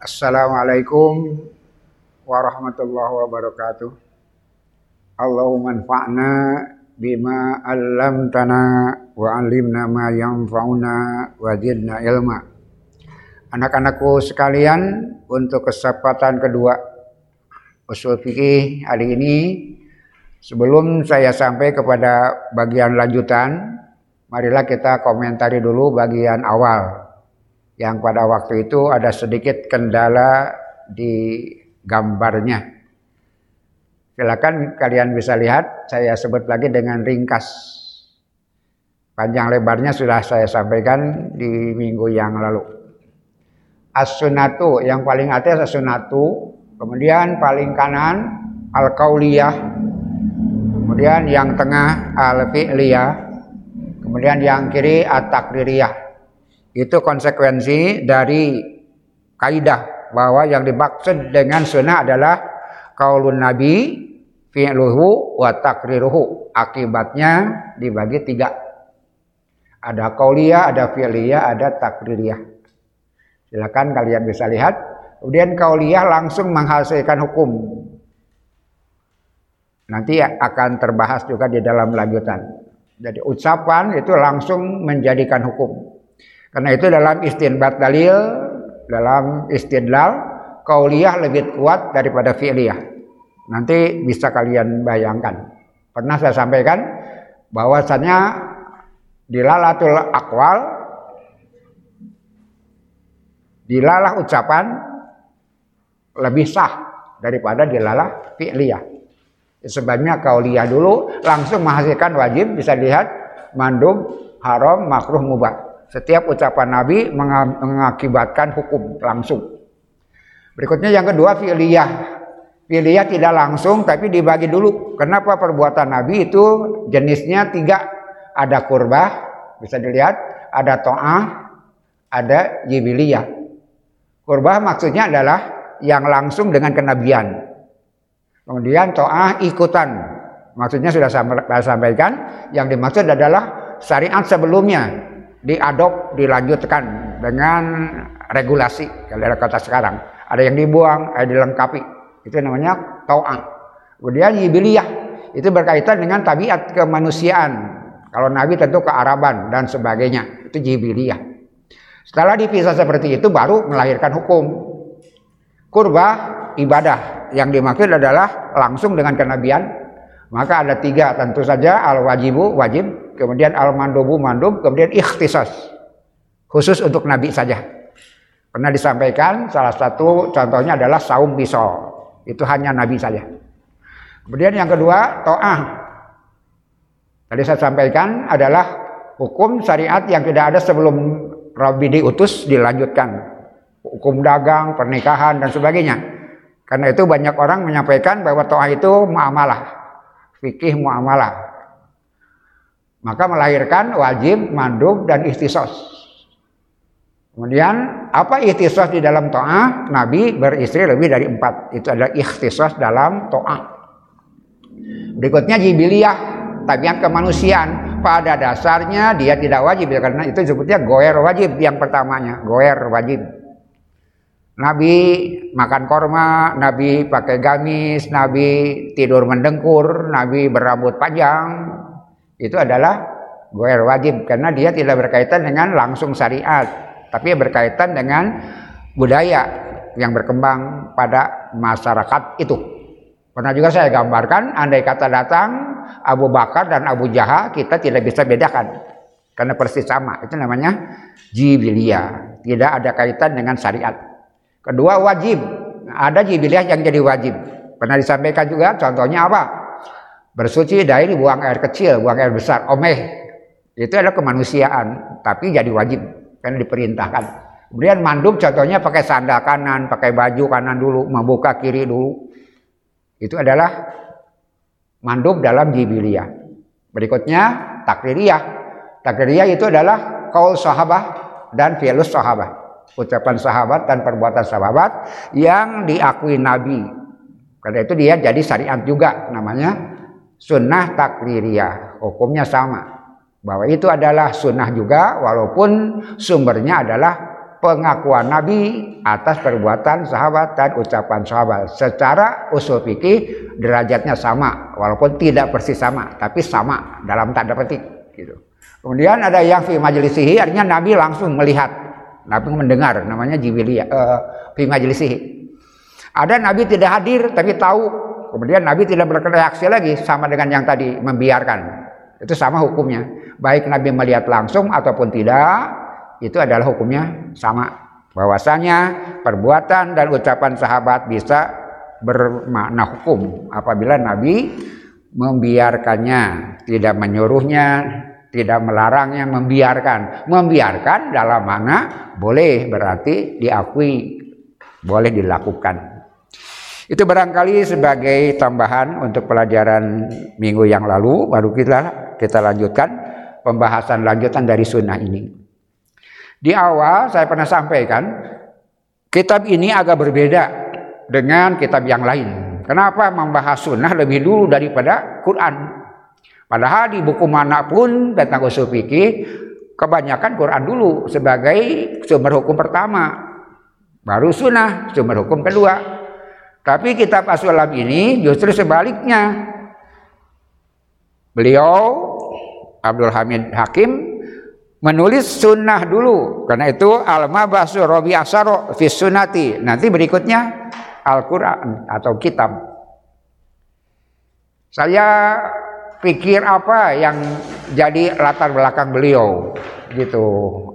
Assalamualaikum warahmatullahi wabarakatuh. Allahumma anfa'na bima 'allamtana wa 'allimna ma yanfa'una wa zidna ilma. Anak-anakku sekalian, untuk kesempatan kedua usul fikih hari ini sebelum saya sampai kepada bagian lanjutan, marilah kita komentari dulu bagian awal yang pada waktu itu ada sedikit kendala di gambarnya. Silakan kalian bisa lihat, saya sebut lagi dengan ringkas. Panjang lebarnya sudah saya sampaikan di minggu yang lalu. As-sunatu yang paling atas as-sunatu, kemudian paling kanan al-qauliyah, kemudian yang tengah al-fi'liyah, kemudian yang kiri at-takririyah. Itu konsekuensi dari kaidah bahwa yang dimaksud dengan sunnah adalah kaulun nabi fi'luhu wa takriruhu. Akibatnya dibagi tiga. Ada kauliyah, ada fi'liyah, ada takririyah. Silakan kalian bisa lihat. Kemudian kauliyah langsung menghasilkan hukum. Nanti akan terbahas juga di dalam lanjutan. Jadi ucapan itu langsung menjadikan hukum. Karena itu dalam istinbat dalil, dalam istidlal, kauliyah lebih kuat daripada fi'liyah. Nanti bisa kalian bayangkan. Pernah saya sampaikan bahwasannya dilalatul akwal, dilalah ucapan lebih sah daripada dilalah fi'liyah. Sebabnya kauliyah dulu langsung menghasilkan wajib bisa lihat mandub, haram, makruh, mubah. Setiap ucapan Nabi mengakibatkan hukum langsung. Berikutnya yang kedua fi'liyah. Fi'liyah tidak langsung tapi dibagi dulu. Kenapa perbuatan Nabi itu jenisnya tiga. Ada kurbah, bisa dilihat. Ada to'ah, ada jibiliyah. Kurbah maksudnya adalah yang langsung dengan kenabian. Kemudian to'ah ikutan. Maksudnya sudah saya sampaikan. Yang dimaksud adalah syariat sebelumnya diadop dilanjutkan dengan regulasi kalau ada kata sekarang. Ada yang dibuang ada dilengkapi. Itu namanya tau'ah kemudian yibiliyah itu berkaitan dengan tabiat kemanusiaan. Kalau Nabi tentu kearaban dan sebagainya. Itu jibiliyah. Setelah dipisah seperti itu baru melahirkan hukum. Kurba ibadah. Yang dimaksud adalah langsung dengan kenabian. Maka ada tiga tentu saja al wajibu wajib kemudian al-mandubu mandub, kemudian ikhtisas. Khusus untuk Nabi saja. Pernah disampaikan salah satu contohnya adalah saum pisau. Itu hanya Nabi saja. Kemudian yang kedua, to'ah. Tadi saya sampaikan adalah hukum syariat yang tidak ada sebelum Rabbi diutus dilanjutkan. Hukum dagang, pernikahan, dan sebagainya. Karena itu banyak orang menyampaikan bahwa to'ah itu muamalah. Fikih muamalah maka melahirkan wajib, mandub, dan ikhtisos. Kemudian apa ikhtisos di dalam to'ah? Nabi beristri lebih dari empat. Itu adalah ikhtisos dalam to'ah. Berikutnya jibiliyah, tabiat kemanusiaan. Pada dasarnya dia tidak wajib karena itu sebutnya goer wajib yang pertamanya, goer wajib. Nabi makan korma, Nabi pakai gamis, Nabi tidur mendengkur, Nabi berambut panjang, itu adalah goer wajib karena dia tidak berkaitan dengan langsung syariat tapi berkaitan dengan budaya yang berkembang pada masyarakat itu. Pernah juga saya gambarkan andai kata datang Abu Bakar dan Abu Jaha kita tidak bisa bedakan karena persis sama. Itu namanya jibilia tidak ada kaitan dengan syariat. Kedua wajib. Ada jibilia yang jadi wajib. Pernah disampaikan juga contohnya apa Bersuci dari buang air kecil, buang air besar, omeh. Itu adalah kemanusiaan, tapi jadi wajib karena diperintahkan. Kemudian mandub contohnya pakai sandal kanan, pakai baju kanan dulu, membuka kiri dulu. Itu adalah mandub dalam jibiliyah. Berikutnya takririyah. Takririyah itu adalah kaul sahabat dan fi'lus sahabat. Ucapan sahabat dan perbuatan sahabat yang diakui Nabi. Karena itu dia jadi syariat juga namanya sunnah takliriyah hukumnya sama bahwa itu adalah sunnah juga walaupun sumbernya adalah pengakuan Nabi atas perbuatan sahabat dan ucapan sahabat. Secara usul fikih derajatnya sama, walaupun tidak persis sama, tapi sama dalam tanda petik. Gitu. Kemudian ada yang fi majlisihi, artinya Nabi langsung melihat, Nabi mendengar, namanya jibiliyah, uh, fi majlisihi. Ada Nabi tidak hadir tapi tahu, kemudian Nabi tidak bereaksi lagi sama dengan yang tadi membiarkan. Itu sama hukumnya. Baik Nabi melihat langsung ataupun tidak, itu adalah hukumnya sama. Bahwasanya perbuatan dan ucapan sahabat bisa bermakna hukum apabila Nabi membiarkannya, tidak menyuruhnya, tidak melarangnya, membiarkan. Membiarkan dalam mana boleh berarti diakui, boleh dilakukan. Itu barangkali sebagai tambahan untuk pelajaran minggu yang lalu, baru kita kita lanjutkan pembahasan lanjutan dari sunnah ini. Di awal saya pernah sampaikan, kitab ini agak berbeda dengan kitab yang lain. Kenapa membahas sunnah lebih dulu daripada Quran? Padahal di buku mana pun tentang usul fikih, kebanyakan Quran dulu sebagai sumber hukum pertama. Baru sunnah, sumber hukum kedua. Tapi kitab Aswalam ini justru sebaliknya. Beliau Abdul Hamid Hakim menulis sunnah dulu. Karena itu alma basu robi asaro fis sunati nanti berikutnya Al-Quran atau kitab. Saya pikir apa yang jadi latar belakang beliau gitu.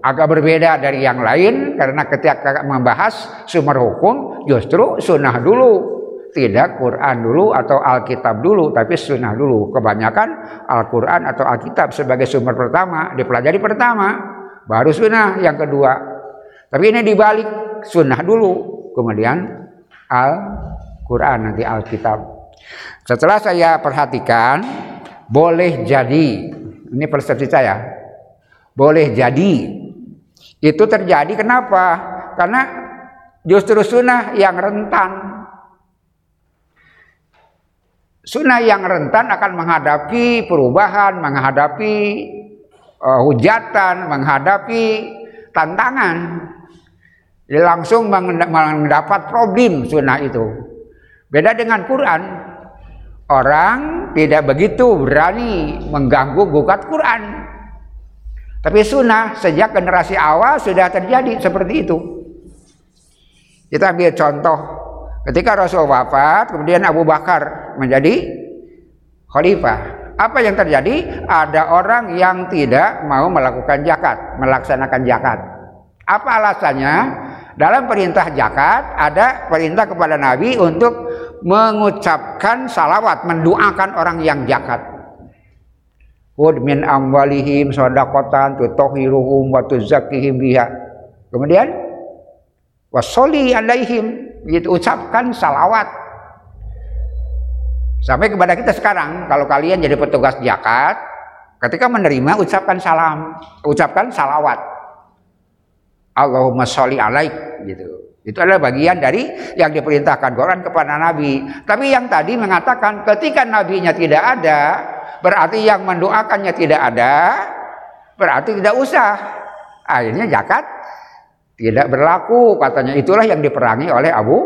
Agak berbeda dari yang lain karena ketika membahas sumber hukum justru sunnah dulu. Tidak Quran dulu atau Alkitab dulu tapi sunnah dulu. Kebanyakan Al-Quran atau Alkitab sebagai sumber pertama dipelajari pertama baru sunnah yang kedua. Tapi ini dibalik sunnah dulu kemudian Al-Quran nanti Alkitab. Setelah saya perhatikan boleh jadi ini persepsi saya boleh jadi itu terjadi kenapa? Karena justru sunnah yang rentan. Sunnah yang rentan akan menghadapi perubahan, menghadapi uh, hujatan, menghadapi tantangan. Langsung mendapat problem sunnah itu. Beda dengan Quran, orang tidak begitu berani mengganggu gugat Quran. Tapi sunnah sejak generasi awal sudah terjadi seperti itu. Kita ambil contoh ketika Rasul wafat, kemudian Abu Bakar menjadi khalifah. Apa yang terjadi? Ada orang yang tidak mau melakukan zakat, melaksanakan zakat. Apa alasannya? Dalam perintah zakat ada perintah kepada Nabi untuk mengucapkan salawat, mendoakan orang yang zakat. Khud min amwalihim sadaqatan tutahhiruhum wa tuzakkihim biha. Kemudian wasoli alaihim gitu ucapkan salawat. Sampai kepada kita sekarang kalau kalian jadi petugas zakat ketika menerima ucapkan salam ucapkan salawat. Allahumma sholli alaik gitu. Itu adalah bagian dari yang diperintahkan Quran kepada Nabi. Tapi yang tadi mengatakan ketika nabinya tidak ada berarti yang mendoakannya tidak ada, berarti tidak usah. Akhirnya zakat tidak berlaku katanya. Itulah yang diperangi oleh Abu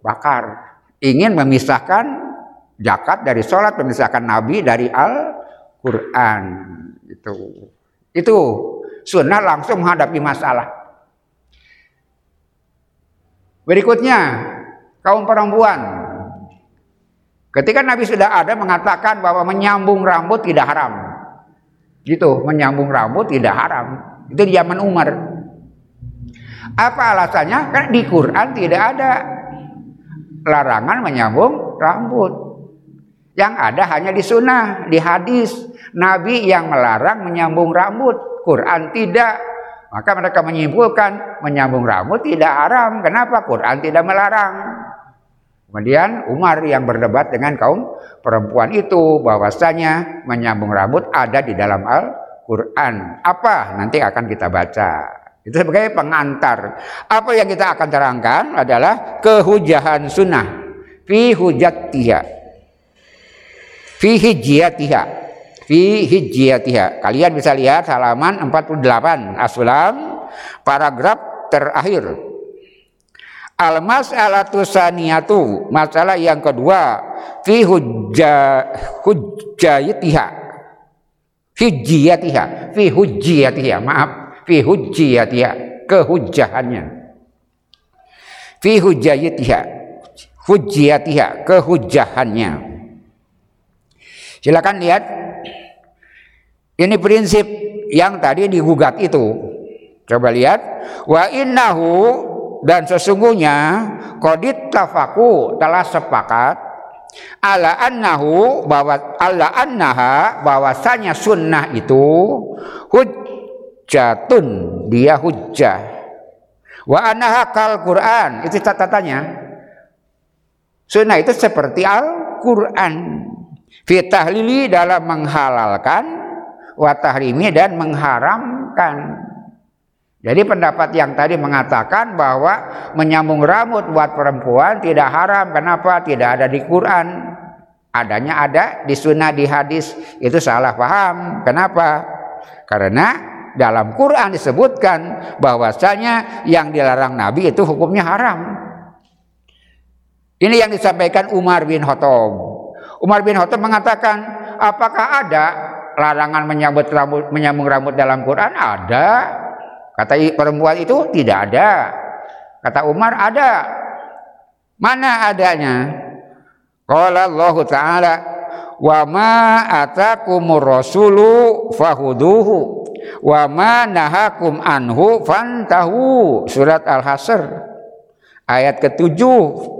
Bakar. Ingin memisahkan zakat dari sholat memisahkan Nabi dari Al-Quran. Itu. Itu. Sunnah langsung menghadapi masalah. Berikutnya kaum perempuan Ketika Nabi sudah ada mengatakan bahwa menyambung rambut tidak haram. Gitu, menyambung rambut tidak haram. Itu di zaman Umar. Apa alasannya? Karena di Quran tidak ada larangan menyambung rambut. Yang ada hanya di sunnah, di hadis. Nabi yang melarang menyambung rambut. Quran tidak. Maka mereka menyimpulkan menyambung rambut tidak haram. Kenapa? Quran tidak melarang. Kemudian Umar yang berdebat dengan kaum perempuan itu bahwasanya menyambung rambut ada di dalam Al-Qur'an. Apa? Nanti akan kita baca. Itu sebagai pengantar. Apa yang kita akan terangkan adalah kehujahan sunnah fi hujatiha. Fi hijiyatiha. Fi hijiyatiha. Kalian bisa lihat halaman 48 Aslam paragraf terakhir. Al-mas'alatu saniyatu, masalah yang kedua, fi hujja hujjayatiha. Hujjiyatiha, fi hujjiyatiha, maaf, fi hujjiyatiha, kehujjahannya. Fi hujjayatiha, hujjiyatiha, kehujjahannya. Silakan lihat. Ini prinsip yang tadi digugat itu. Coba lihat. Wa innahu dan sesungguhnya kodit tafaku telah sepakat ala annahu bahwa ala annaha bahwasanya sunnah itu hujjatun dia hujjah. Wa annaha kal Quran itu catatannya. Sunnah itu seperti Al Quran fitahlili dalam menghalalkan wa tahrimi dan mengharamkan jadi pendapat yang tadi mengatakan bahwa menyambung rambut buat perempuan tidak haram. Kenapa? Tidak ada di Quran. Adanya ada di sunnah di hadis. Itu salah paham. Kenapa? Karena dalam Quran disebutkan bahwasanya yang dilarang Nabi itu hukumnya haram. Ini yang disampaikan Umar bin Khattab. Umar bin Khattab mengatakan, apakah ada larangan menyambut rambut, menyambung rambut dalam Quran? Ada. Kata perempuan itu tidak ada. Kata Umar ada. Mana adanya? Qala Allah Ta'ala wa ma atakumur rasulu fahuduhu wa ma nahakum anhu fantahu surat Al-Hasr ayat ketujuh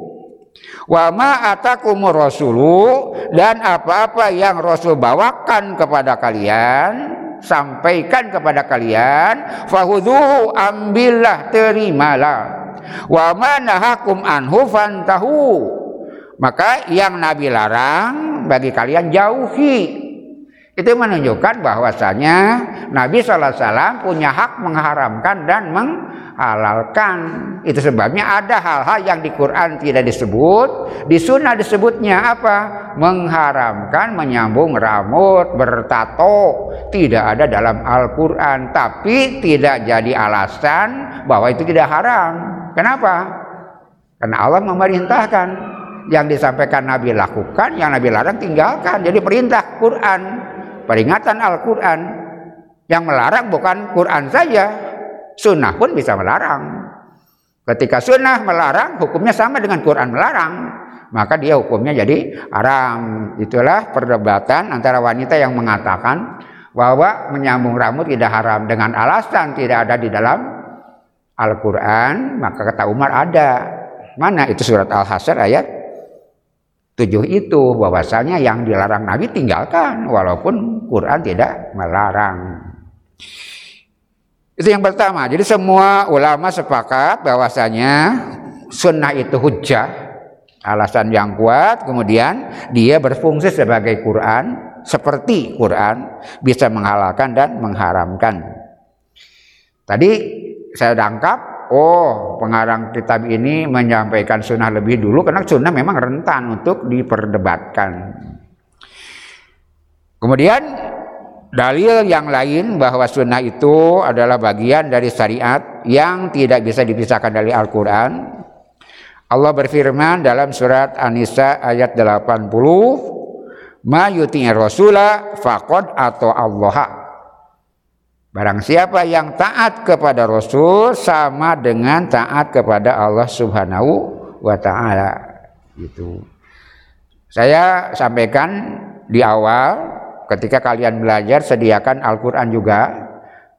wa ma atakumur rasulu dan apa-apa yang Rasul bawakan kepada kalian sampaikan kepada kalian fahudhu ambillah terimalah. Wa manahakum anhu fantahu. Maka yang Nabi larang bagi kalian jauhi itu menunjukkan bahwasanya Nabi SAW punya hak mengharamkan dan menghalalkan. Itu sebabnya ada hal-hal yang di Quran tidak disebut, di sunnah disebutnya apa? Mengharamkan menyambung rambut, bertato. Tidak ada dalam Al-Quran, tapi tidak jadi alasan bahwa itu tidak haram. Kenapa? Karena Allah memerintahkan yang disampaikan Nabi lakukan, yang Nabi larang tinggalkan. Jadi perintah Quran peringatan Al-Quran. Yang melarang bukan Quran saja. Sunnah pun bisa melarang. Ketika sunnah melarang hukumnya sama dengan Quran melarang. Maka dia hukumnya jadi haram. Itulah perdebatan antara wanita yang mengatakan bahwa menyambung rambut tidak haram dengan alasan tidak ada di dalam Al-Quran. Maka kata Umar ada. Mana itu surat Al-Hasr ayat tujuh itu bahwasanya yang dilarang Nabi tinggalkan walaupun Quran tidak melarang. Itu yang pertama. Jadi semua ulama sepakat bahwasanya sunnah itu hujah, alasan yang kuat. Kemudian dia berfungsi sebagai Quran, seperti Quran bisa menghalalkan dan mengharamkan. Tadi saya tangkap oh pengarang kitab ini menyampaikan sunnah lebih dulu karena sunnah memang rentan untuk diperdebatkan. Kemudian dalil yang lain bahwa sunnah itu adalah bagian dari syariat yang tidak bisa dipisahkan dari Al-Quran. Allah berfirman dalam surat An-Nisa ayat 80, Ma yuti'i rasula faqad atau Allah Barang siapa yang taat kepada Rasul sama dengan taat kepada Allah Subhanahu wa taala. Itu. Saya sampaikan di awal ketika kalian belajar sediakan Al-Qur'an juga.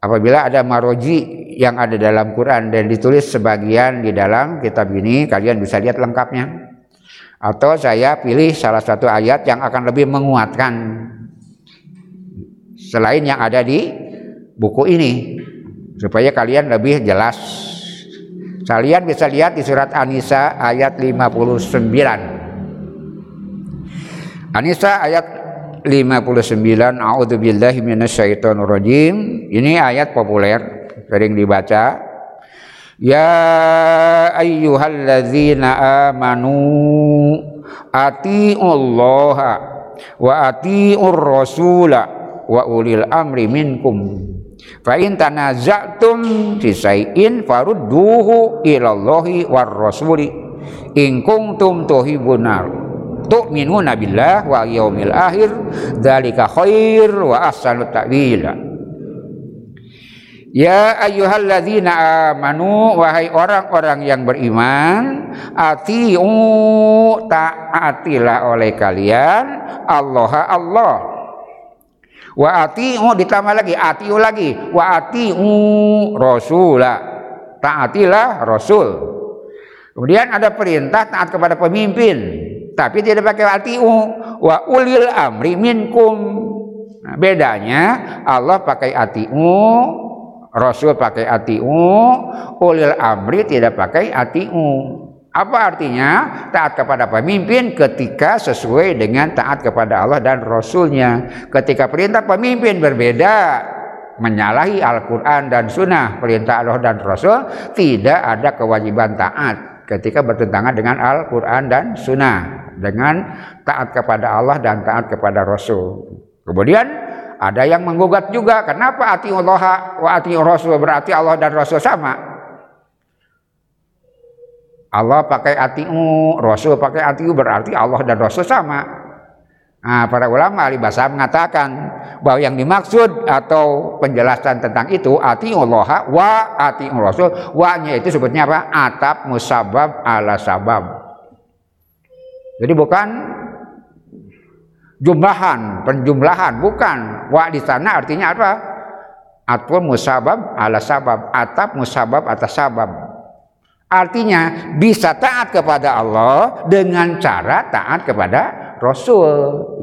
Apabila ada maroji yang ada dalam Quran dan ditulis sebagian di dalam kitab ini, kalian bisa lihat lengkapnya. Atau saya pilih salah satu ayat yang akan lebih menguatkan selain yang ada di buku ini supaya kalian lebih jelas. Kalian bisa lihat di surat An-Nisa ayat 59. An-Nisa ayat 59 A'udzubillahi minasyaitonirrajim. Ini ayat populer sering dibaca. Ya ayyuhalladzina amanu atiullaha wa atiur rasula wa ulil amri minkum Fa in tanaza'tum fi syai'in farudduhu ilallahi war rasuli. In kuntum tuhibbuna tu'minuna billah wal yaumil akhir dzalika khair wa ahsanu ta'wila. Ya ayyuhalladzina amanu wahai orang-orang yang beriman atiu taatilah oleh kalian Allah Allah wa atiu ditambah lagi atiu lagi. Wa atiu rasula. Taatilah rasul. Kemudian ada perintah taat kepada pemimpin tapi tidak pakai atiu. Wa ulil amri minkum. Nah, bedanya Allah pakai atiu Rasul pakai atiu, ulil amri tidak pakai atiu. Apa artinya? Taat kepada pemimpin ketika sesuai dengan taat kepada Allah dan Rasulnya. Ketika perintah pemimpin berbeda, menyalahi Al-Quran dan Sunnah, perintah Allah dan Rasul, tidak ada kewajiban taat ketika bertentangan dengan Al-Quran dan Sunnah. Dengan taat kepada Allah dan taat kepada Rasul. Kemudian ada yang menggugat juga, kenapa ati Allah wa ati Rasul berarti Allah dan Rasul sama? Allah pakai atiu, Rasul pakai atiu berarti Allah dan Rasul sama. Nah, para ulama ahli bahasa mengatakan bahwa yang dimaksud atau penjelasan tentang itu ati Allah wa ati Rasul, wa-nya itu sebutnya apa? Atap musabab ala sabab. Jadi bukan jumlahan, penjumlahan, bukan. Wa di sana artinya apa? Atpun musabab ala sabab, atap musabab atas sabab. Artinya bisa taat kepada Allah dengan cara taat kepada Rasul.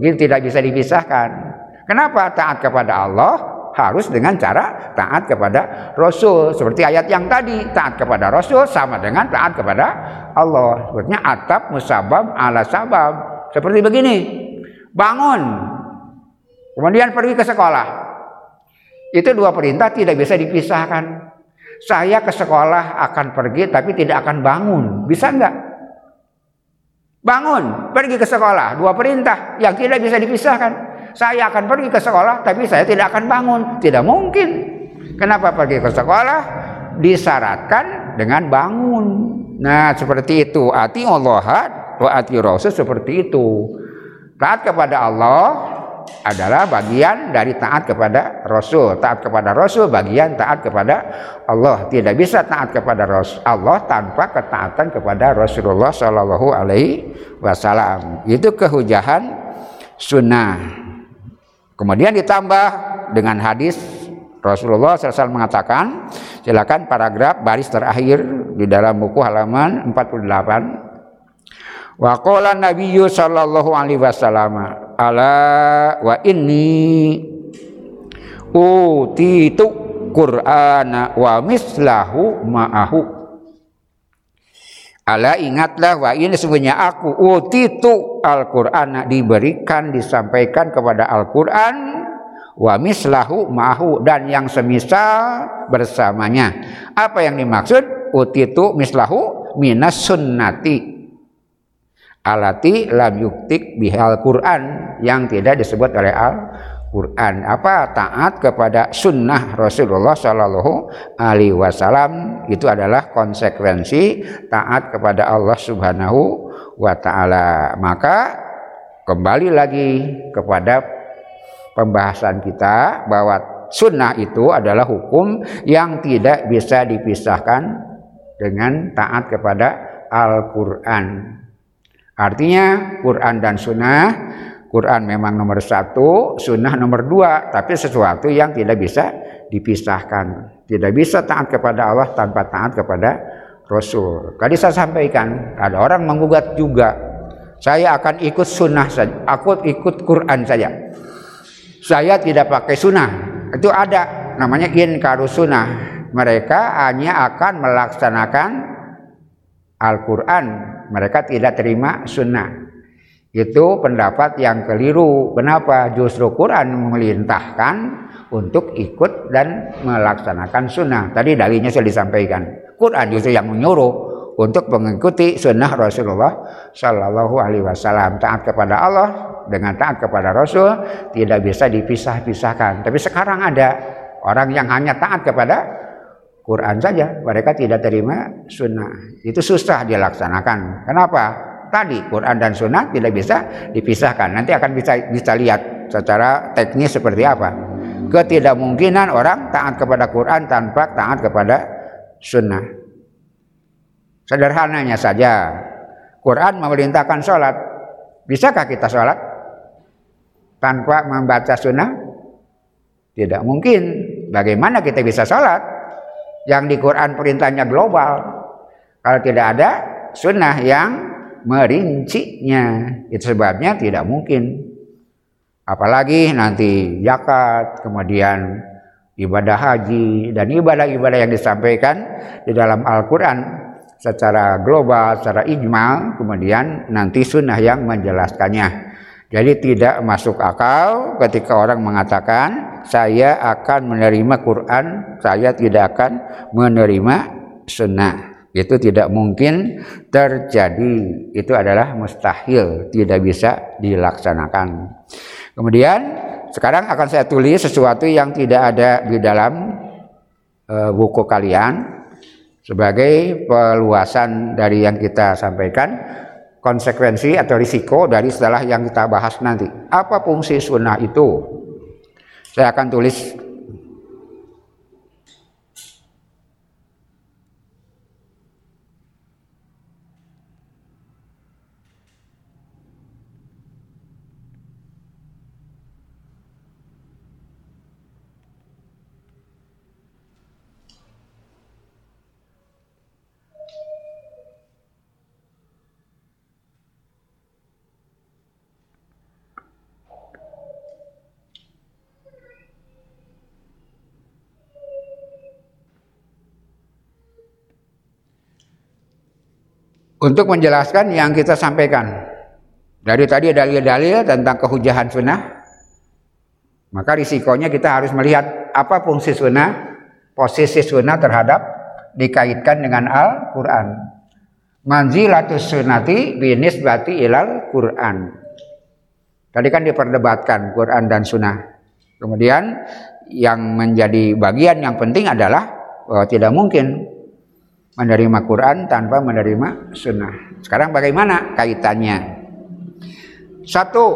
Ini tidak bisa dipisahkan. Kenapa taat kepada Allah harus dengan cara taat kepada Rasul. Seperti ayat yang tadi, taat kepada Rasul sama dengan taat kepada Allah. Sebetulnya atap musabab ala sabab. Seperti begini bangun, kemudian pergi ke sekolah. Itu dua perintah tidak bisa dipisahkan. Saya ke sekolah akan pergi tapi tidak akan bangun. Bisa enggak? Bangun, pergi ke sekolah. Dua perintah yang tidak bisa dipisahkan. Saya akan pergi ke sekolah tapi saya tidak akan bangun. Tidak mungkin. Kenapa pergi ke sekolah? Disyaratkan dengan bangun. Nah, seperti itu. Ati Allah wa ati Rasul seperti itu. Taat kepada Allah adalah bagian dari taat kepada Rasul. Taat kepada Rasul bagian taat kepada Allah. Tidak bisa taat kepada Allah tanpa ketaatan kepada Rasulullah Shallallahu Alaihi Wasallam. Itu kehujahan sunnah. Kemudian ditambah dengan hadis Rasulullah SAW mengatakan, silakan paragraf baris terakhir di dalam buku halaman 48 Wa qala Nabiyyu sallallahu alaihi wasallam ala wa inni utitu Qur'ana wa mislahu ma'ahu. Ala ingatlah wa ini sebenarnya aku utitu Al-Qur'an diberikan disampaikan kepada Al-Qur'an wa mislahu ma'ahu dan yang semisal bersamanya. Apa yang dimaksud? Utitu mislahu minas sunnati alati lam yuktik bihal Quran yang tidak disebut oleh Al Quran apa? Taat kepada sunnah Rasulullah Shallallahu Alaihi Wasallam. Itu adalah konsekuensi taat kepada Allah Subhanahu Wa Taala. Maka kembali lagi kepada pembahasan kita bahwa sunnah itu adalah hukum yang tidak bisa dipisahkan dengan taat kepada Al-Quran Artinya Quran dan Sunnah, Quran memang nomor satu, Sunnah nomor dua, tapi sesuatu yang tidak bisa dipisahkan. Tidak bisa taat kepada Allah tanpa taat kepada Rasul. Tadi saya sampaikan, ada orang menggugat juga. Saya akan ikut sunnah saja, aku ikut Quran saja. Saya tidak pakai sunnah. Itu ada, namanya inkaru sunnah. Mereka hanya akan melaksanakan Al-Quran mereka tidak terima sunnah. Itu pendapat yang keliru. Kenapa? Justru Quran memerintahkan untuk ikut dan melaksanakan sunnah. Tadi dalilnya sudah disampaikan. Quran justru yang menyuruh untuk mengikuti sunnah Rasulullah Shallallahu Alaihi Wasallam. Taat kepada Allah dengan taat kepada Rasul tidak bisa dipisah-pisahkan. Tapi sekarang ada orang yang hanya taat kepada Quran saja, mereka tidak terima sunnah. Itu susah dilaksanakan. Kenapa? Tadi Quran dan sunnah tidak bisa dipisahkan. Nanti akan bisa bisa lihat secara teknis seperti apa. Ketidakmungkinan orang taat kepada Quran tanpa taat kepada sunnah. Sederhananya saja, Quran memerintahkan sholat. Bisakah kita sholat tanpa membaca sunnah? Tidak mungkin. Bagaimana kita bisa sholat? Yang di Quran perintahnya global. Kalau tidak ada sunnah yang merincinya. Itu sebabnya tidak mungkin. Apalagi nanti zakat, kemudian ibadah haji, dan ibadah-ibadah yang disampaikan di dalam Al-Quran secara global, secara ijmal, kemudian nanti sunnah yang menjelaskannya. Jadi tidak masuk akal ketika orang mengatakan saya akan menerima Quran, saya tidak akan menerima sunnah. Itu tidak mungkin terjadi. Itu adalah mustahil, tidak bisa dilaksanakan. Kemudian sekarang akan saya tulis sesuatu yang tidak ada di dalam uh, buku kalian sebagai peluasan dari yang kita sampaikan konsekuensi atau risiko dari setelah yang kita bahas nanti. Apa fungsi sunnah itu? Saya akan tulis untuk menjelaskan yang kita sampaikan. Dari tadi dalil-dalil tentang kehujahan sunnah, maka risikonya kita harus melihat apa fungsi sunnah, posisi sunnah terhadap dikaitkan dengan Al-Quran. Manzilatus sunnati binisbati ilal Quran. Tadi kan diperdebatkan Quran dan sunnah. Kemudian yang menjadi bagian yang penting adalah bahwa tidak mungkin menerima Quran tanpa menerima sunnah. Sekarang bagaimana kaitannya? Satu,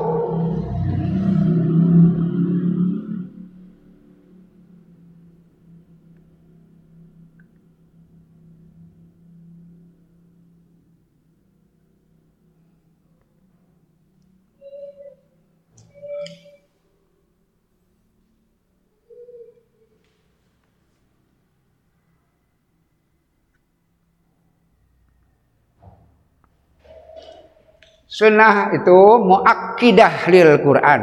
Sunnah itu muakkidah lil Quran.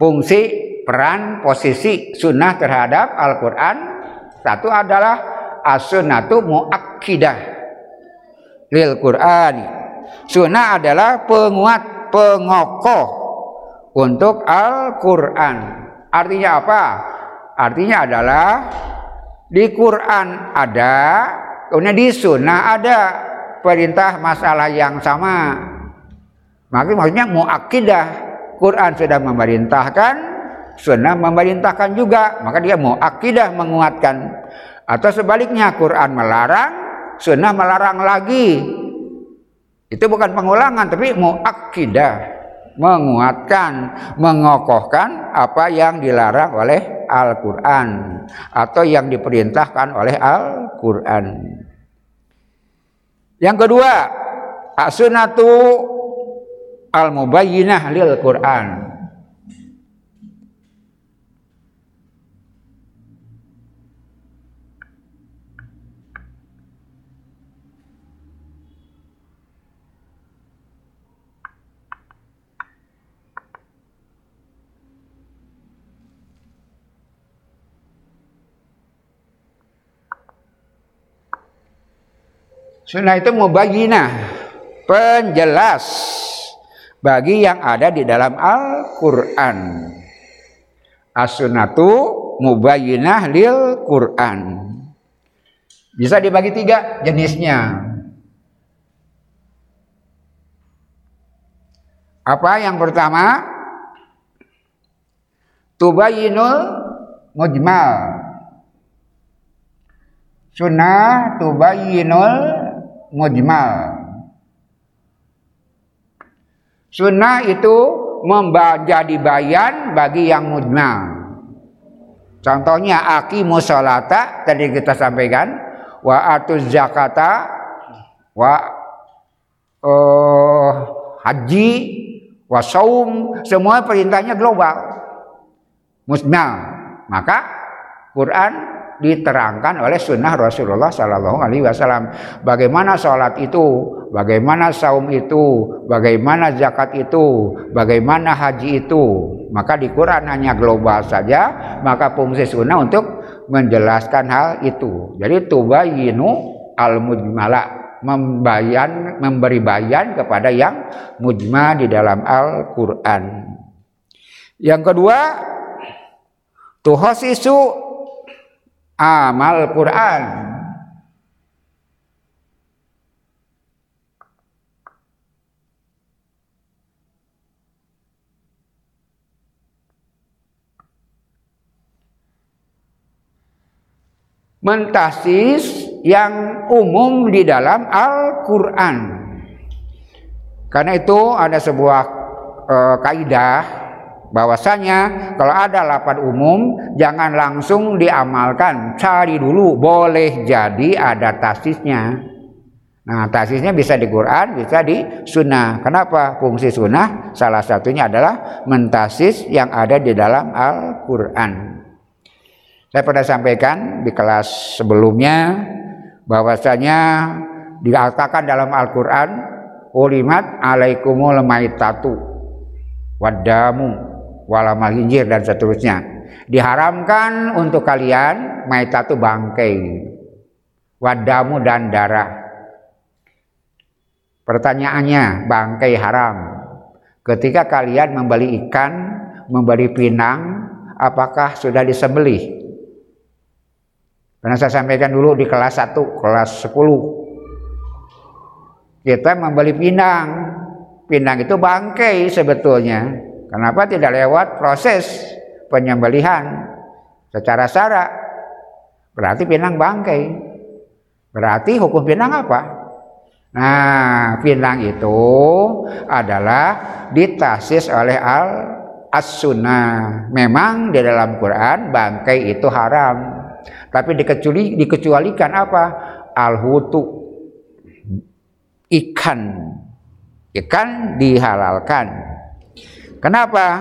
Fungsi, peran, posisi sunnah terhadap Al-Quran satu adalah as-sunnatu muakkidah lil Quran. Sunnah adalah penguat, pengokoh untuk Al-Quran. Artinya apa? Artinya adalah di Quran ada, kemudian di sunnah ada perintah masalah yang sama. Maka maksudnya muakidah. Quran sudah memerintahkan, sunnah memerintahkan juga. Maka dia muakidah menguatkan. Atau sebaliknya Quran melarang, sunnah melarang lagi. Itu bukan pengulangan tapi muakidah menguatkan, mengokohkan apa yang dilarang oleh Al-Quran atau yang diperintahkan oleh Al-Quran. Yang kedua, as-sunnatu al-mubayyinah lil Quran. Sunnah itu mubayyinah, penjelas bagi yang ada di dalam Al-Qur'an. As-sunnatu mubayyinah lil Qur'an. Bisa dibagi tiga jenisnya. Apa yang pertama? tubayinul mujmal sunnah tubayinul mujmal sunnah itu menjadi bayan bagi yang mujmal contohnya aki musolata tadi kita sampaikan wa atuz zakata wa uh, haji wa saum semua perintahnya global. Musnah maka Quran diterangkan oleh sunnah Rasulullah Sallallahu Alaihi Wasallam. Bagaimana sholat itu, bagaimana saum itu, bagaimana zakat itu, bagaimana haji itu. Maka di Quran hanya global saja, maka fungsi sunnah untuk menjelaskan hal itu. Jadi tubayinu al mujmala membayan memberi bayan kepada yang mujma di dalam Al-Qur'an. Yang kedua, tuhasisu amal Quran mentasis yang umum di dalam Al-Quran. Karena itu ada sebuah e, kaidah bahwasanya kalau ada lapan umum jangan langsung diamalkan. Cari dulu boleh jadi ada tasisnya. Nah tasisnya bisa di Quran bisa di sunnah. Kenapa fungsi sunnah? Salah satunya adalah mentasis yang ada di dalam Al-Quran. Saya pernah sampaikan di kelas sebelumnya bahwasanya dikatakan dalam Al-Quran ulimat alaikumul maitatu wadamu walamal hinjir dan seterusnya. Diharamkan untuk kalian maitatu bangkai, wadamu dan darah. Pertanyaannya, bangkai haram. Ketika kalian membeli ikan, membeli pinang, apakah sudah disembelih? Karena saya sampaikan dulu di kelas 1, kelas 10. Kita membeli pinang. Pinang itu bangkai sebetulnya Kenapa tidak lewat proses penyembelihan secara sara? Berarti pinang bangkai. Berarti hukum pinang apa? Nah, pinang itu adalah ditasis oleh al as-sunnah. Memang di dalam Quran bangkai itu haram. Tapi dikecuali, dikecualikan apa? Al-hutu. Ikan. Ikan dihalalkan. Kenapa?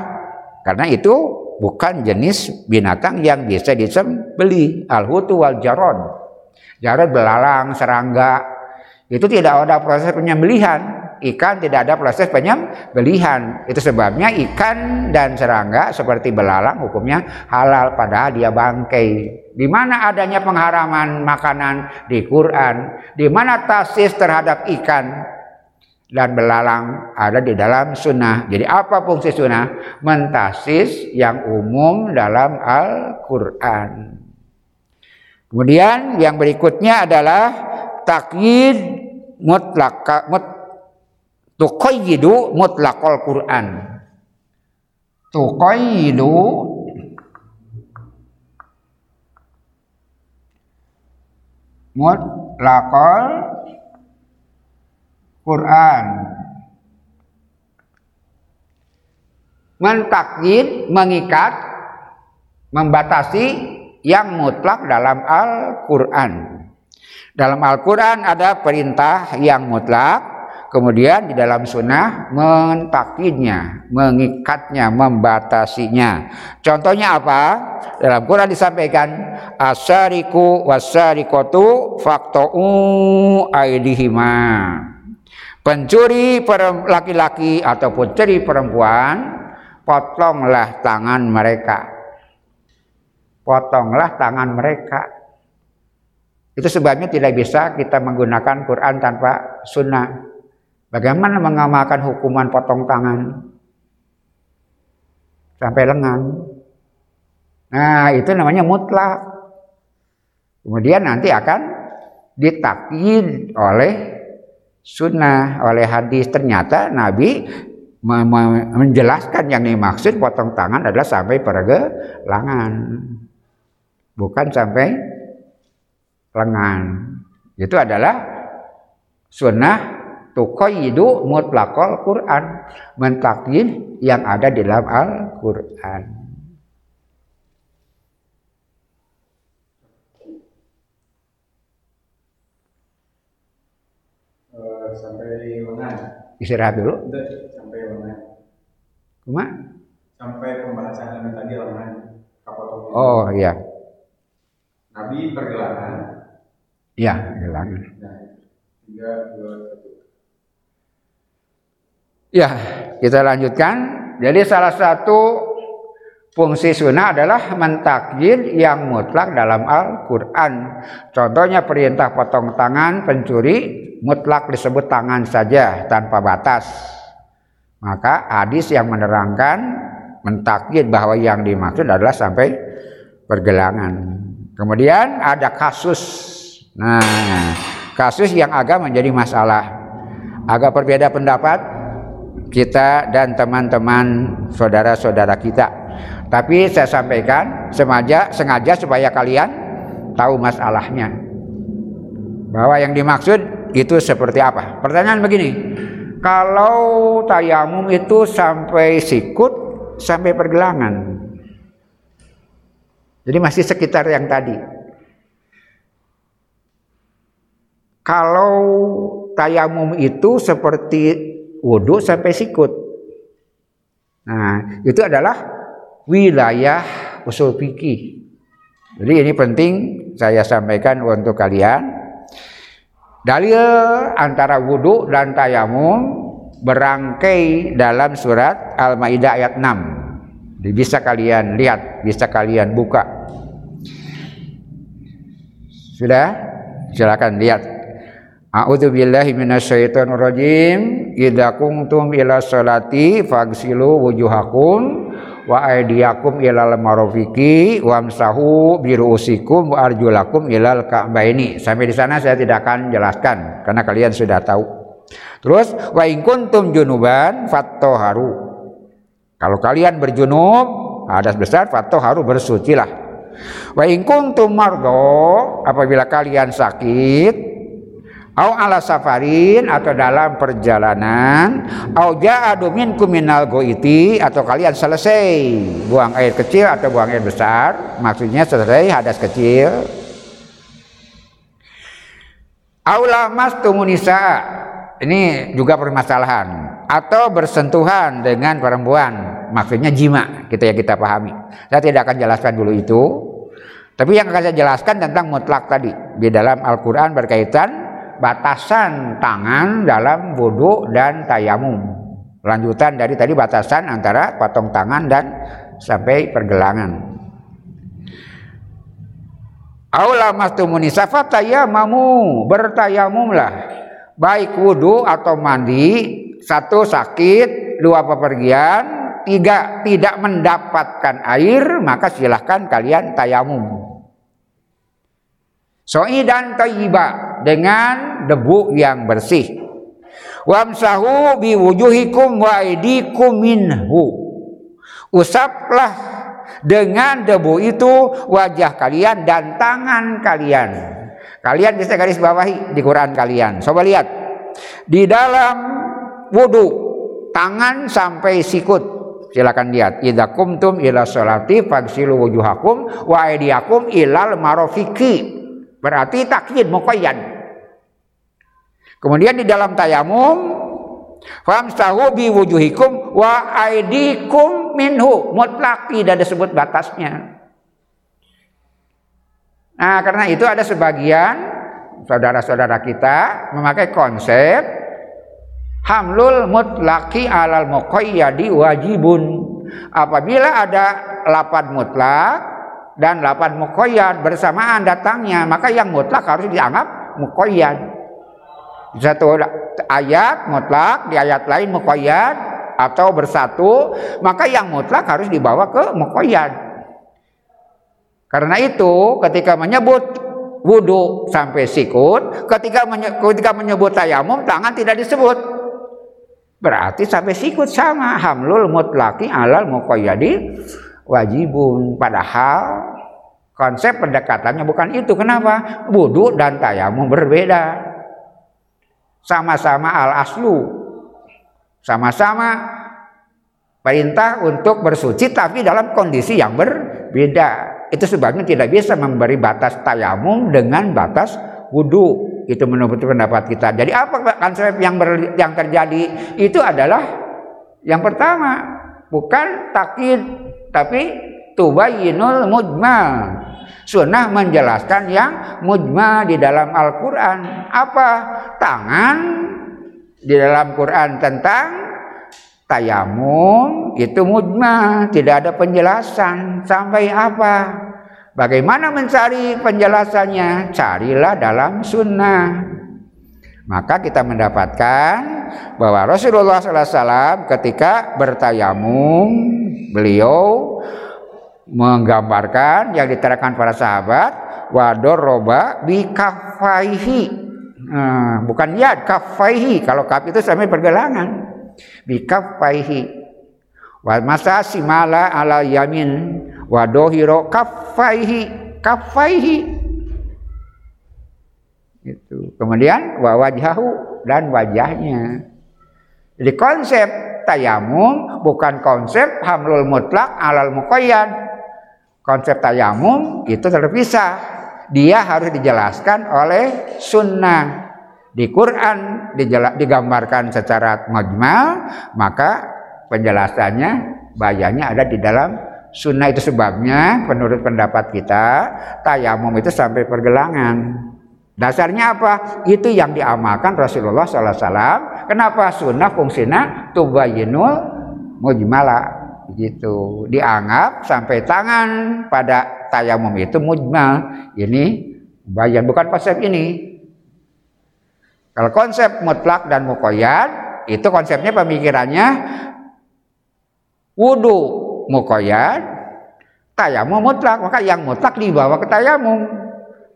Karena itu bukan jenis binatang yang bisa disembeli. Al-hutu wal jarod. Jarod belalang, serangga. Itu tidak ada proses penyembelihan. Ikan tidak ada proses penyembelihan. Itu sebabnya ikan dan serangga seperti belalang hukumnya halal padahal dia bangkai. Di mana adanya pengharaman makanan di Quran? Di mana tasis terhadap ikan? Dan belalang ada di dalam sunnah. Jadi apa fungsi sunnah? Mentasis yang umum dalam Al-Quran. Kemudian yang berikutnya adalah takyid mutlak mut, tuqayyidu Quran. Tuqayyidu mutlaqal Quran. Mentakyid, mengikat, membatasi yang mutlak dalam Al-Quran. Dalam Al-Quran ada perintah yang mutlak, kemudian di dalam sunnah mentakyidnya, mengikatnya, membatasinya. Contohnya apa? Dalam Quran disampaikan asariku wasarikotu fakto'u aidihima Pencuri laki-laki atau pencuri perempuan, potonglah tangan mereka. Potonglah tangan mereka. Itu sebabnya tidak bisa kita menggunakan Quran tanpa sunnah. Bagaimana mengamalkan hukuman potong tangan? Sampai lengan. Nah, itu namanya mutlak. Kemudian nanti akan ditakin oleh sunnah. Oleh hadis ternyata Nabi menjelaskan yang dimaksud potong tangan adalah sampai pergelangan. Bukan sampai lengan. Itu adalah sunnah tuqayyidu mutlaqal Quran. Mentakin yang ada di dalam Al-Quran uh, sampai mana istirahat dulu. Sampai mana Cuma? sampai pembahasan yang tadi lama oh iya. Nabi pergelangan. Iya pergelangan. Nah, tiga dua satu. Ya kita lanjutkan. Jadi salah satu Fungsi sunnah adalah mentakdir yang mutlak dalam Al-Quran. Contohnya perintah potong tangan pencuri mutlak disebut tangan saja tanpa batas. Maka hadis yang menerangkan mentakdir bahwa yang dimaksud adalah sampai pergelangan. Kemudian ada kasus. Nah, kasus yang agak menjadi masalah. Agak berbeda pendapat kita dan teman-teman saudara-saudara kita tapi saya sampaikan sengaja sengaja supaya kalian tahu masalahnya. Bahwa yang dimaksud itu seperti apa? Pertanyaan begini. Kalau tayamum itu sampai sikut sampai pergelangan. Jadi masih sekitar yang tadi. Kalau tayamum itu seperti wudhu sampai sikut. Nah, itu adalah wilayah usul fikih. Jadi ini penting saya sampaikan untuk kalian. Dalil antara wudhu dan tayamum berangkai dalam surat Al-Maidah ayat 6. Bisa kalian lihat, bisa kalian buka. Sudah? Silakan lihat. A'udzu billahi minasyaitonir rajim. Idza kuntum ila sholati faghsilu wujuhakum wa aydiyakum ilal marofiki wamsahu biruusikum wa arjulakum ilal ka'baini. Sampai di sana saya tidak akan jelaskan karena kalian sudah tahu. Terus wa in kuntum junuban fattoharu. Kalau kalian berjunub hadas besar fattoharu bersucilah. Wa in kuntum mardo apabila kalian sakit au ala safarin atau dalam perjalanan. Au ja'adu minkum minal goiti atau kalian selesai buang air kecil atau buang air besar. Maksudnya selesai hadas kecil. Au lamastumunisa ini juga permasalahan. Atau bersentuhan dengan perempuan maksudnya jima kita ya kita pahami. Saya tidak akan jelaskan dulu itu. Tapi yang akan saya jelaskan tentang mutlak tadi di dalam Al-Quran berkaitan batasan tangan dalam wudhu dan tayamum. Lanjutan dari tadi batasan antara potong tangan dan sampai pergelangan. Aula mastumuni mamu bertayamumlah baik wudhu atau mandi satu sakit dua pepergian tiga tidak mendapatkan air maka silahkan kalian tayamum Soi dan tayyiba dengan debu yang bersih. Wamsahu biwujuhikum wa aidikum minhu. Usaplah dengan debu itu wajah kalian dan tangan kalian. Kalian bisa garis bawahi di Quran kalian. Coba lihat. Di dalam wudhu tangan sampai sikut silakan lihat idza kumtum ila sholati fagsilu wujuhakum wa aydiyakum ilal marofiki Berarti takyid muqayyad. Kemudian di dalam tayamum famsahu bi wujuhikum wa aidikum minhu mutlak tidak disebut batasnya. Nah, karena itu ada sebagian saudara-saudara kita memakai konsep hamlul mutlaki alal muqayyadi wajibun. Apabila ada lapan mutlak dan lapan mukoyad bersamaan datangnya maka yang mutlak harus dianggap mukoyad satu ayat mutlak di ayat lain mukoyad atau bersatu maka yang mutlak harus dibawa ke mukoyad karena itu ketika menyebut wudhu sampai sikut ketika ketika menyebut tayamum tangan tidak disebut Berarti sampai sikut sama hamlul mutlaki alal muqayyadi wajibun. Padahal konsep pendekatannya bukan itu. Kenapa? Wudhu dan tayamum berbeda. Sama-sama al aslu. Sama-sama perintah untuk bersuci tapi dalam kondisi yang berbeda. Itu sebabnya tidak bisa memberi batas tayamum dengan batas wudhu itu menurut pendapat kita. Jadi apa konsep yang ber, yang terjadi itu adalah yang pertama bukan takid tapi tubayinul mujmal. Sunnah menjelaskan yang mujmal di dalam Al-Quran. Apa? Tangan di dalam Quran tentang tayamum itu mujmal. Tidak ada penjelasan. Sampai apa? Bagaimana mencari penjelasannya? Carilah dalam sunnah. Maka kita mendapatkan bahwa Rasulullah SAW ketika bertayamum, beliau menggambarkan yang diterangkan para sahabat wador roba bi kafaihi. Nah, bukan yad kafaihi. Kalau kaf itu sampai pergelangan bi kafaihi. Wa masa simala ala yamin wa dohiro kafaihi. Kafaihi. Itu kemudian wa wajhahu dan wajahnya. Jadi konsep tayamum bukan konsep hamlul mutlak alal muqayyad konsep tayamum itu terpisah dia harus dijelaskan oleh sunnah di Quran digambarkan secara majmal maka penjelasannya bayanya ada di dalam Sunnah itu sebabnya menurut pendapat kita tayamum itu sampai pergelangan. Dasarnya apa? Itu yang diamalkan Rasulullah SAW. Kenapa sunnah fungsinya tubayinul mujmala gitu. Dianggap sampai tangan pada tayamum itu mujmal. Ini bayan bukan konsep ini. Kalau konsep mutlak dan mukoyat itu konsepnya pemikirannya wudhu mukoyat, tayamum mutlak. Maka yang mutlak dibawa ke tayamum.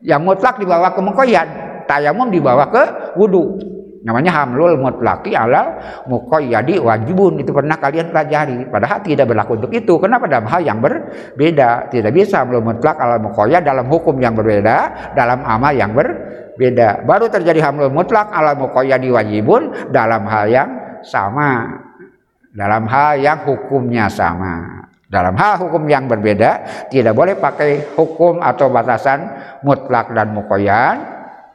Yang mutlak dibawa ke mukoyat. Tayamum dibawa ke wudhu. Namanya hamlul mutlaki alal mukoyadi wajibun. Itu pernah kalian pelajari. Padahal tidak berlaku untuk itu. Kenapa dalam hal yang berbeda? Tidak bisa hamlul mutlak alal mukoyad dalam hukum yang berbeda. Dalam amal yang berbeda. Baru terjadi hamlul mutlak alal mukoyadi wajibun dalam hal yang sama dalam hal yang hukumnya sama. Dalam hal hukum yang berbeda, tidak boleh pakai hukum atau batasan mutlak dan mukoyan,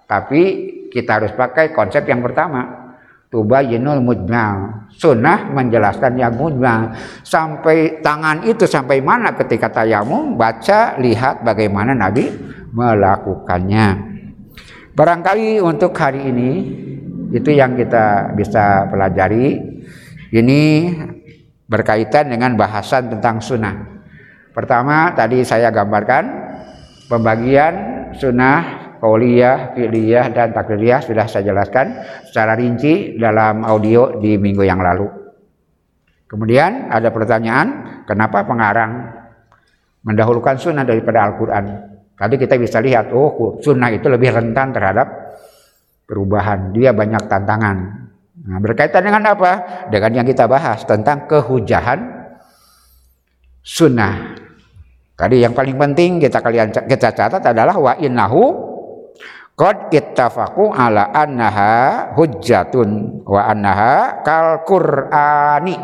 tapi kita harus pakai konsep yang pertama. Tubayinul mujmal. Sunnah menjelaskan yang mujmal. Sampai tangan itu sampai mana ketika tayamum, baca, lihat bagaimana Nabi melakukannya. Barangkali untuk hari ini, itu yang kita bisa pelajari ini berkaitan dengan bahasan tentang sunnah. Pertama tadi saya gambarkan pembagian sunnah, kauliyah, fi'liyah dan takdiriyah sudah saya jelaskan secara rinci dalam audio di minggu yang lalu. Kemudian ada pertanyaan, kenapa pengarang mendahulukan sunnah daripada Al-Quran? Tadi kita bisa lihat, oh sunnah itu lebih rentan terhadap perubahan. Dia banyak tantangan. Nah, berkaitan dengan apa? Dengan yang kita bahas tentang kehujahan sunnah. Tadi yang paling penting kita kalian kita catat adalah wa innahu qad ittafaqu ala annaha hujjatun wa annaha kal qur'ani.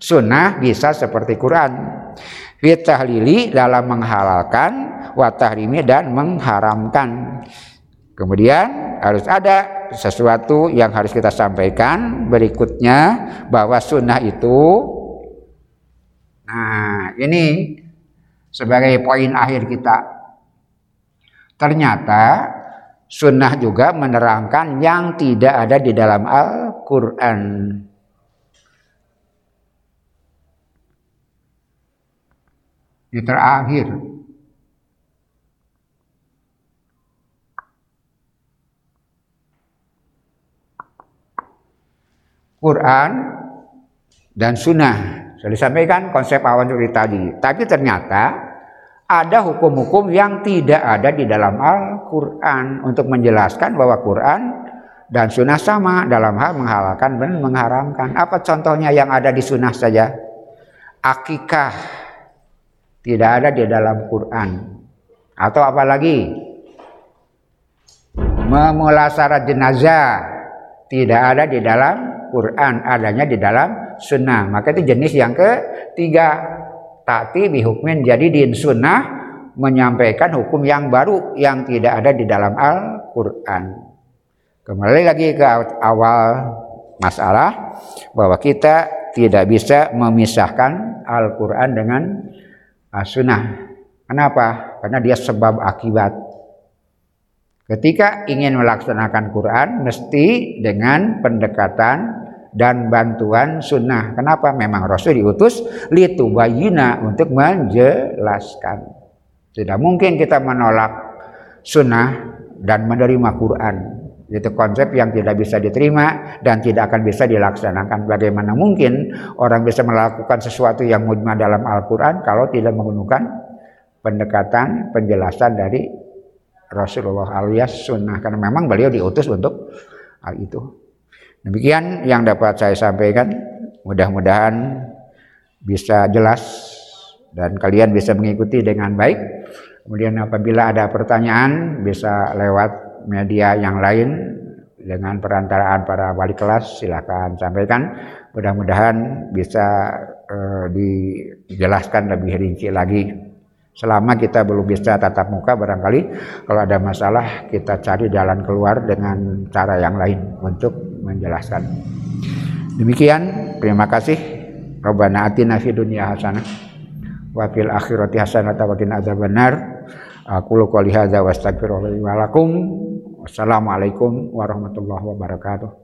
Sunnah bisa seperti Quran. Fitahlili dalam menghalalkan wa tahrimi dan mengharamkan. Kemudian harus ada sesuatu yang harus kita sampaikan berikutnya bahwa sunnah itu nah ini sebagai poin akhir kita ternyata sunnah juga menerangkan yang tidak ada di dalam Al-Quran di terakhir Quran dan Sunnah. Sudah disampaikan konsep awan suri tadi. Tapi ternyata ada hukum-hukum yang tidak ada di dalam Al-Quran untuk menjelaskan bahwa Quran dan sunnah sama dalam hal menghalalkan dan mengharamkan. Apa contohnya yang ada di sunnah saja? Akikah tidak ada di dalam Quran. Atau apalagi memulasara jenazah tidak ada di dalam Quran, adanya di dalam sunnah. Maka itu jenis yang ketiga. Tapi bihukmin jadi di sunnah menyampaikan hukum yang baru yang tidak ada di dalam Al-Quran. Kembali lagi ke awal masalah bahwa kita tidak bisa memisahkan Al-Quran dengan Sunnah. Kenapa? Karena dia sebab akibat. Ketika ingin melaksanakan Quran mesti dengan pendekatan dan bantuan sunnah. Kenapa? Memang Rasul diutus litubayina untuk menjelaskan. Tidak mungkin kita menolak sunnah dan menerima Quran. Itu konsep yang tidak bisa diterima dan tidak akan bisa dilaksanakan. Bagaimana mungkin orang bisa melakukan sesuatu yang mujma dalam Al-Quran kalau tidak menggunakan pendekatan, penjelasan dari Rasulullah alias sunnah. Karena memang beliau diutus untuk hal itu. Demikian yang dapat saya sampaikan. Mudah-mudahan bisa jelas dan kalian bisa mengikuti dengan baik. Kemudian apabila ada pertanyaan bisa lewat media yang lain dengan perantaraan para wali kelas silakan sampaikan mudah-mudahan bisa uh, dijelaskan lebih rinci lagi selama kita belum bisa tatap muka barangkali kalau ada masalah kita cari jalan keluar dengan cara yang lain untuk menjelaskan. Demikian terima kasih. Rabbana atina fid dunya hasanah wa fil akhirati hasanah wa qina adzabannar aku qouli hadza wa lakum. Wassalamualaikum warahmatullahi wabarakatuh.